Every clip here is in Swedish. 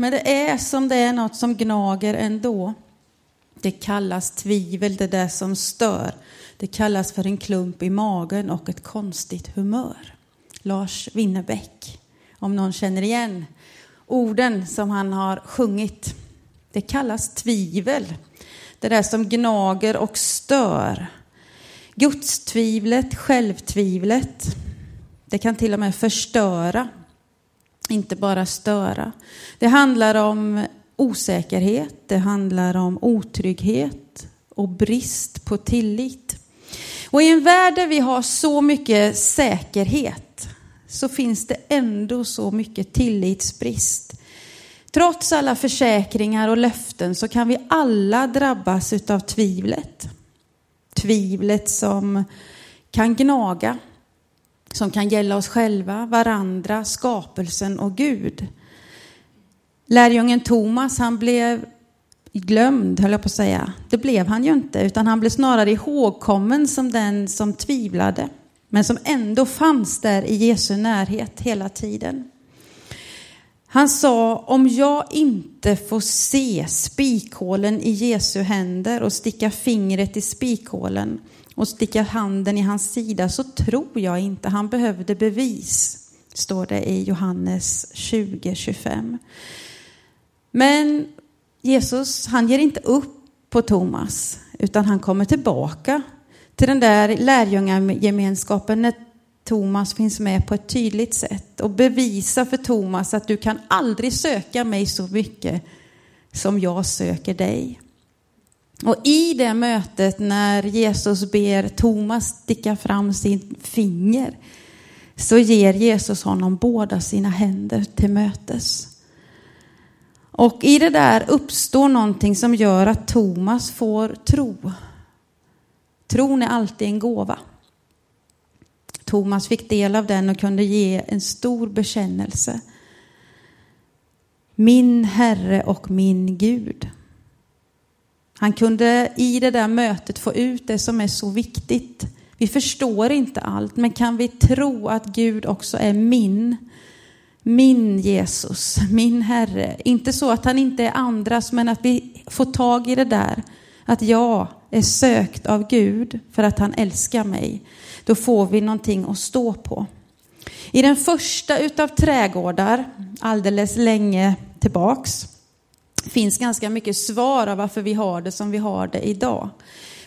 Men det är som det är något som gnager ändå. Det kallas tvivel, det där som stör. Det kallas för en klump i magen och ett konstigt humör. Lars Winnerbäck, om någon känner igen orden som han har sjungit. Det kallas tvivel, det där som gnager och stör. Gudstvivlet, självtvivlet, det kan till och med förstöra, inte bara störa. Det handlar om osäkerhet, det handlar om otrygghet och brist på tillit. Och i en värld där vi har så mycket säkerhet så finns det ändå så mycket tillitsbrist. Trots alla försäkringar och löften så kan vi alla drabbas av tvivlet. Tvivlet som kan gnaga, som kan gälla oss själva, varandra, skapelsen och Gud. Lärjungen Thomas, han blev glömd, höll jag på att säga. Det blev han ju inte, utan han blev snarare ihågkommen som den som tvivlade, men som ändå fanns där i Jesu närhet hela tiden. Han sa, om jag inte får se spikhålen i Jesu händer och sticka fingret i spikhålen och sticka handen i hans sida så tror jag inte han behövde bevis, står det i Johannes 20.25. Men Jesus, han ger inte upp på Thomas, utan han kommer tillbaka till den där lärjungagemenskapen när Thomas finns med på ett tydligt sätt och bevisar för Thomas att du kan aldrig söka mig så mycket som jag söker dig. Och i det mötet när Jesus ber Thomas sticka fram sin finger så ger Jesus honom båda sina händer till mötes. Och i det där uppstår någonting som gör att Thomas får tro. Tron är alltid en gåva. Thomas fick del av den och kunde ge en stor bekännelse. Min Herre och min Gud. Han kunde i det där mötet få ut det som är så viktigt. Vi förstår inte allt, men kan vi tro att Gud också är min min Jesus, min Herre. Inte så att han inte är andras, men att vi får tag i det där. Att jag är sökt av Gud för att han älskar mig. Då får vi någonting att stå på. I den första utav trädgårdar, alldeles länge tillbaks, finns ganska mycket svar av varför vi har det som vi har det idag.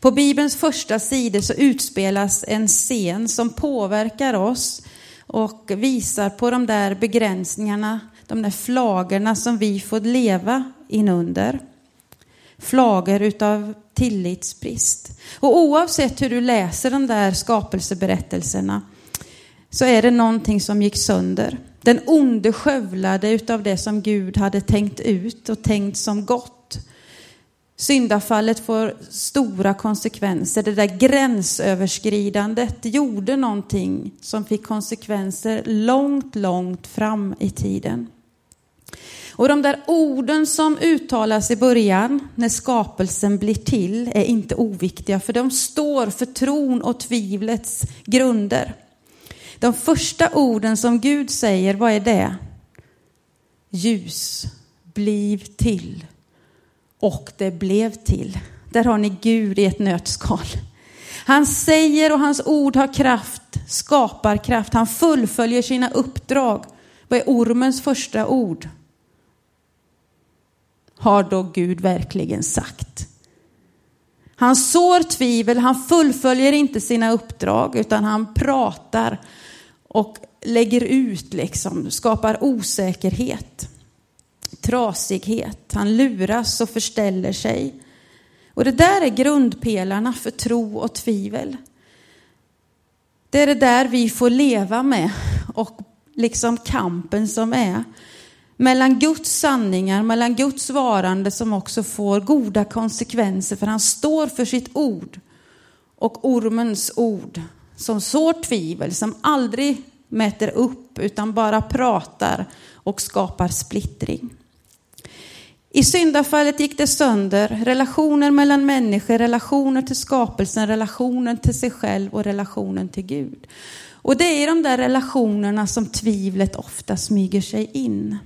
På Bibelns första sidor så utspelas en scen som påverkar oss och visar på de där begränsningarna, de där flagorna som vi får leva inunder. Flagor utav tillitsbrist. Och oavsett hur du läser de där skapelseberättelserna så är det någonting som gick sönder. Den onde skövlade utav det som Gud hade tänkt ut och tänkt som gott. Syndafallet får stora konsekvenser. Det där gränsöverskridandet gjorde någonting som fick konsekvenser långt, långt fram i tiden. Och de där orden som uttalas i början när skapelsen blir till är inte oviktiga för de står för tron och tvivlets grunder. De första orden som Gud säger, vad är det? Ljus, bliv till och det blev till. Där har ni Gud i ett nötskal. Han säger och hans ord har kraft, skapar kraft. Han fullföljer sina uppdrag. Vad är ormens första ord? Har då Gud verkligen sagt? Han sår tvivel, han fullföljer inte sina uppdrag utan han pratar och lägger ut, liksom, skapar osäkerhet trasighet. Han luras och förställer sig. Och det där är grundpelarna för tro och tvivel. Det är det där vi får leva med och liksom kampen som är mellan Guds sanningar, mellan Guds varande som också får goda konsekvenser för han står för sitt ord och ormens ord som sår tvivel, som aldrig mäter upp utan bara pratar och skapar splittring. I syndafallet gick det sönder relationer mellan människor, relationer till skapelsen, relationen till sig själv och relationen till Gud. Och det är i de där relationerna som tvivlet ofta smyger sig in.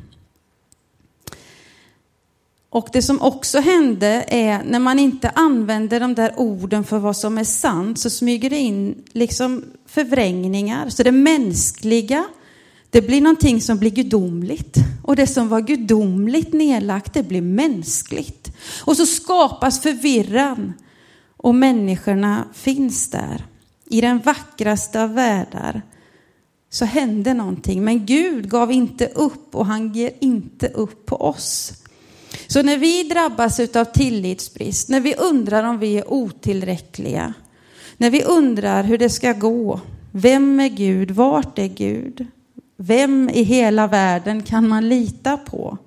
Och det som också hände är när man inte använder de där orden för vad som är sant så smyger det in liksom förvrängningar. Så det mänskliga, det blir någonting som blir gudomligt. Och det som var gudomligt nedlagt, det blir mänskligt. Och så skapas förvirran. Och människorna finns där. I den vackraste av världar så hände någonting. Men Gud gav inte upp och han ger inte upp på oss. Så när vi drabbas av tillitsbrist, när vi undrar om vi är otillräckliga, när vi undrar hur det ska gå, vem är Gud, vart är Gud, vem i hela världen kan man lita på?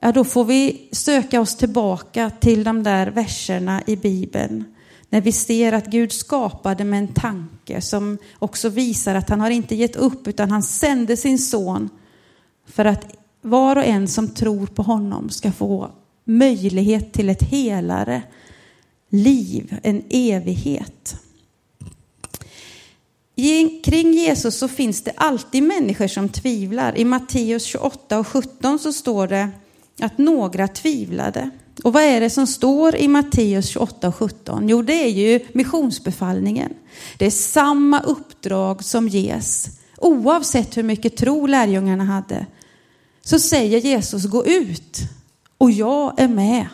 Ja, då får vi söka oss tillbaka till de där verserna i Bibeln. När vi ser att Gud skapade med en tanke som också visar att han har inte gett upp utan han sände sin son för att var och en som tror på honom ska få möjlighet till ett helare liv, en evighet. Kring Jesus så finns det alltid människor som tvivlar. I Matteus 28 och 17 så står det att några tvivlade. Och vad är det som står i Matteus 28 och 17? Jo, det är ju missionsbefallningen. Det är samma uppdrag som ges. Oavsett hur mycket tro lärjungarna hade så säger Jesus gå ut och jag är med.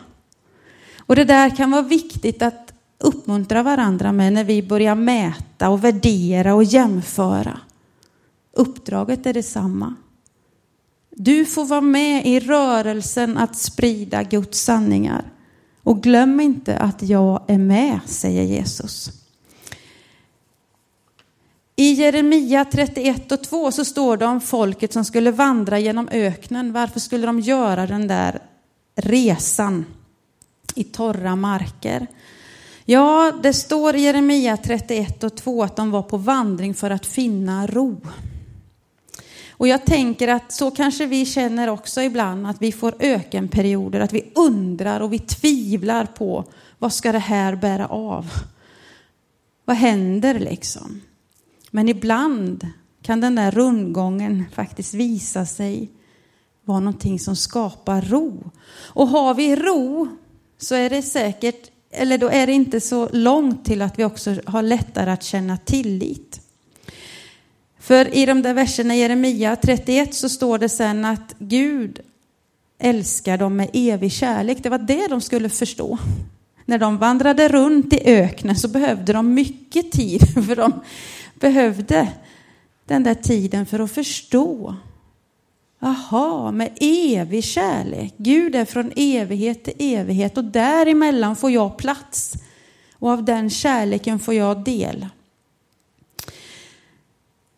Och det där kan vara viktigt att uppmuntra varandra med när vi börjar mäta och värdera och jämföra. Uppdraget är detsamma. Du får vara med i rörelsen att sprida Guds sanningar. Och glöm inte att jag är med, säger Jesus. I Jeremia 31 och 2 så står det om folket som skulle vandra genom öknen. Varför skulle de göra den där resan i torra marker? Ja, det står i Jeremia 31 och 2 att de var på vandring för att finna ro. Och jag tänker att så kanske vi känner också ibland att vi får ökenperioder, att vi undrar och vi tvivlar på vad ska det här bära av? Vad händer liksom? Men ibland kan den där rundgången faktiskt visa sig vara någonting som skapar ro. Och har vi ro så är det säkert, eller då är det inte så långt till att vi också har lättare att känna tillit. För i de där verserna i Jeremia 31 så står det sen att Gud älskar dem med evig kärlek. Det var det de skulle förstå. När de vandrade runt i öknen så behövde de mycket tid för de behövde den där tiden för att förstå. Jaha, med evig kärlek. Gud är från evighet till evighet och däremellan får jag plats. Och av den kärleken får jag del.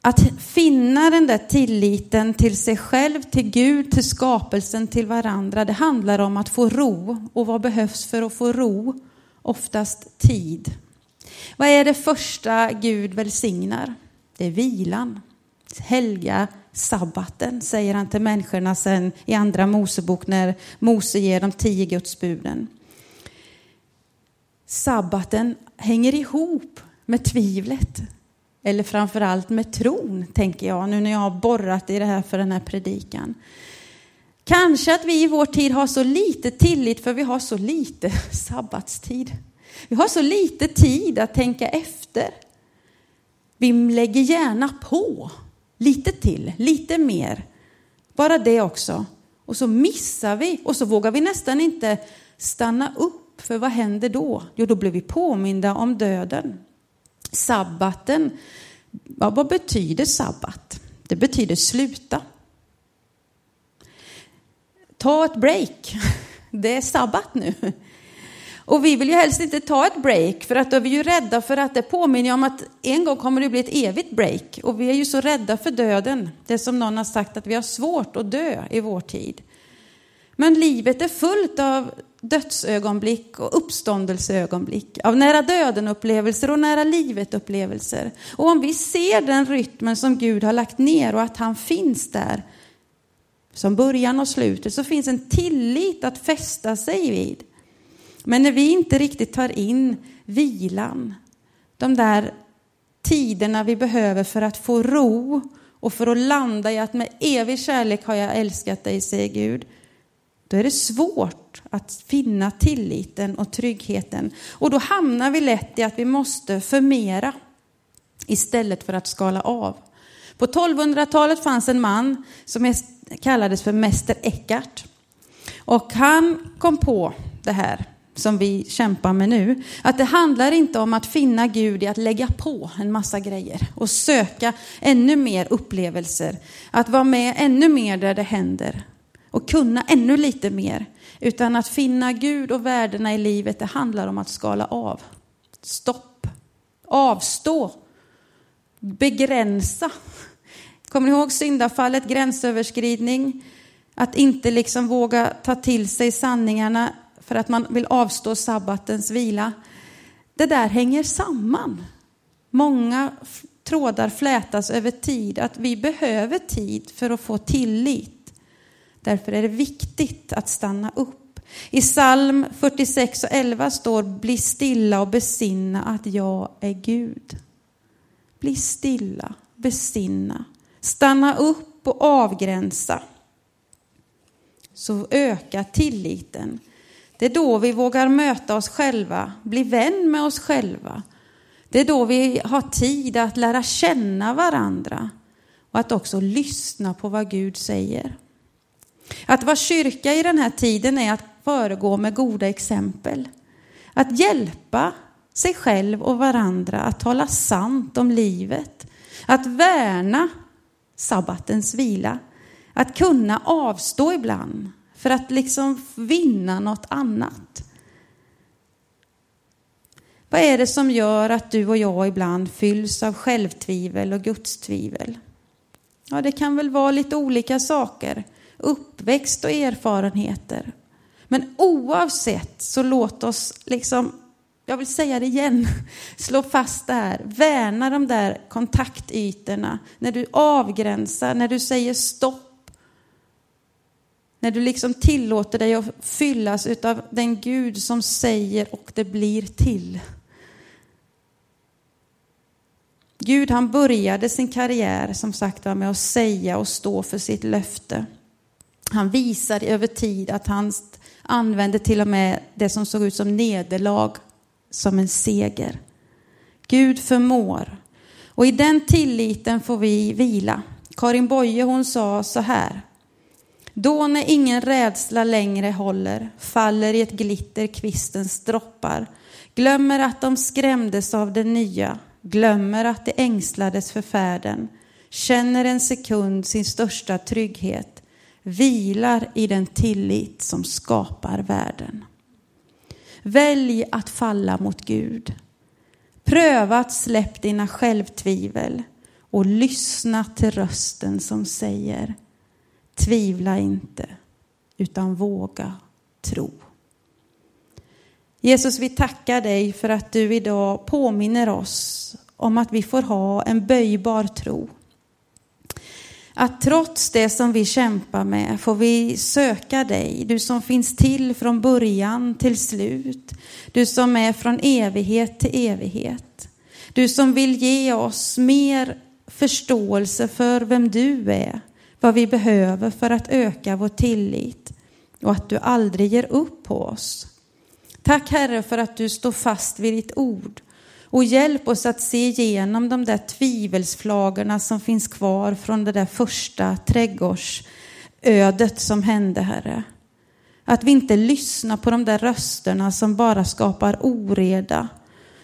Att finna den där tilliten till sig själv, till Gud, till skapelsen, till varandra, det handlar om att få ro. Och vad behövs för att få ro? Oftast tid. Vad är det första Gud välsignar? Det är vilan. Helga sabbaten, säger han till människorna sen i andra Mosebok när Mose ger de tio gudsbuden. Sabbaten hänger ihop med tvivlet. Eller framför allt med tron, tänker jag, nu när jag har borrat i det här för den här predikan. Kanske att vi i vår tid har så lite tillit för vi har så lite sabbatstid. Vi har så lite tid att tänka efter. Vi lägger gärna på lite till, lite mer. Bara det också. Och så missar vi och så vågar vi nästan inte stanna upp. För vad händer då? Jo, då blir vi påminda om döden. Sabbaten, ja, vad betyder sabbat? Det betyder sluta. Ta ett break. Det är sabbat nu. Och vi vill ju helst inte ta ett break för att då är vi ju rädda för att det påminner om att en gång kommer det bli ett evigt break. Och vi är ju så rädda för döden. Det är som någon har sagt att vi har svårt att dö i vår tid. Men livet är fullt av dödsögonblick och uppståndelseögonblick, av nära döden-upplevelser och nära livet-upplevelser. Och om vi ser den rytmen som Gud har lagt ner och att han finns där, som början och slutet, så finns en tillit att fästa sig vid. Men när vi inte riktigt tar in vilan, de där tiderna vi behöver för att få ro och för att landa i att med evig kärlek har jag älskat dig, säger Gud. då är det svårt att finna tilliten och tryggheten. Och då hamnar vi lätt i att vi måste förmera istället för att skala av. På 1200-talet fanns en man som kallades för Mäster Eckart Och han kom på det här som vi kämpar med nu. Att det handlar inte om att finna Gud i att lägga på en massa grejer och söka ännu mer upplevelser. Att vara med ännu mer där det händer och kunna ännu lite mer. Utan att finna Gud och värdena i livet, det handlar om att skala av. Stopp. Avstå. Begränsa. Kommer ni ihåg syndafallet, gränsöverskridning? Att inte liksom våga ta till sig sanningarna för att man vill avstå sabbatens vila. Det där hänger samman. Många trådar flätas över tid, att vi behöver tid för att få tillit. Därför är det viktigt att stanna upp. I psalm 46 och 11 står Bli stilla och besinna att jag är Gud. Bli stilla, besinna, stanna upp och avgränsa. Så ökar tilliten. Det är då vi vågar möta oss själva, bli vän med oss själva. Det är då vi har tid att lära känna varandra och att också lyssna på vad Gud säger. Att vara kyrka i den här tiden är att föregå med goda exempel. Att hjälpa sig själv och varandra att tala sant om livet. Att värna sabbatens vila. Att kunna avstå ibland för att liksom vinna något annat. Vad är det som gör att du och jag ibland fylls av självtvivel och gudstvivel? Ja, det kan väl vara lite olika saker, uppväxt och erfarenheter. Men oavsett så låt oss liksom, jag vill säga det igen, slå fast det här, värna de där kontaktytorna, när du avgränsar, när du säger stopp när du liksom tillåter dig att fyllas av den Gud som säger och det blir till. Gud han började sin karriär som sagt var med att säga och stå för sitt löfte. Han visade över tid att han använde till och med det som såg ut som nederlag som en seger. Gud förmår. Och i den tilliten får vi vila. Karin Boye hon sa så här. Då när ingen rädsla längre håller faller i ett glitter kvistens droppar, glömmer att de skrämdes av det nya, glömmer att de ängslades för färden, känner en sekund sin största trygghet, vilar i den tillit som skapar världen. Välj att falla mot Gud. Pröva att släpp dina självtvivel och lyssna till rösten som säger Tvivla inte, utan våga tro. Jesus, vi tackar dig för att du idag påminner oss om att vi får ha en böjbar tro. Att trots det som vi kämpar med får vi söka dig, du som finns till från början till slut. Du som är från evighet till evighet. Du som vill ge oss mer förståelse för vem du är vad vi behöver för att öka vår tillit och att du aldrig ger upp på oss. Tack Herre för att du står fast vid ditt ord och hjälp oss att se igenom de där tvivelsflagorna som finns kvar från det där första trädgårdsödet som hände Herre. Att vi inte lyssnar på de där rösterna som bara skapar oreda,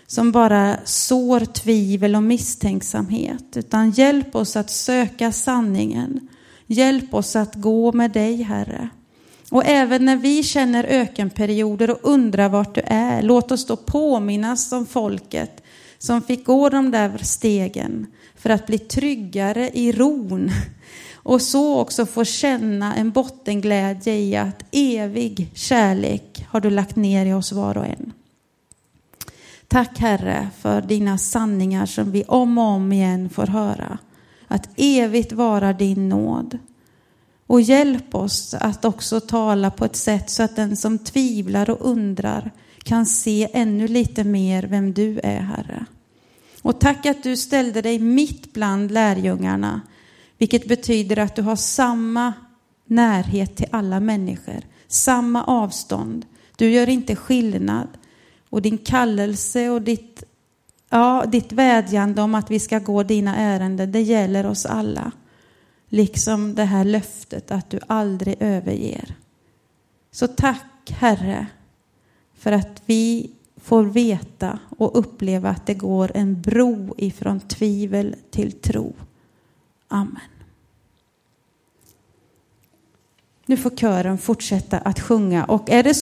som bara sår tvivel och misstänksamhet, utan hjälp oss att söka sanningen Hjälp oss att gå med dig, Herre. Och även när vi känner ökenperioder och undrar vart du är, låt oss då påminnas om folket som fick gå de där stegen för att bli tryggare i ron och så också få känna en bottenglädje i att evig kärlek har du lagt ner i oss var och en. Tack Herre för dina sanningar som vi om och om igen får höra att evigt vara din nåd. Och hjälp oss att också tala på ett sätt så att den som tvivlar och undrar kan se ännu lite mer vem du är, Herre. Och tack att du ställde dig mitt bland lärjungarna, vilket betyder att du har samma närhet till alla människor, samma avstånd. Du gör inte skillnad. Och din kallelse och ditt, ja, ditt vädjande om att vi ska gå dina ärenden, det gäller oss alla. Liksom det här löftet att du aldrig överger. Så tack Herre för att vi får veta och uppleva att det går en bro ifrån tvivel till tro. Amen. Nu får kören fortsätta att sjunga och är det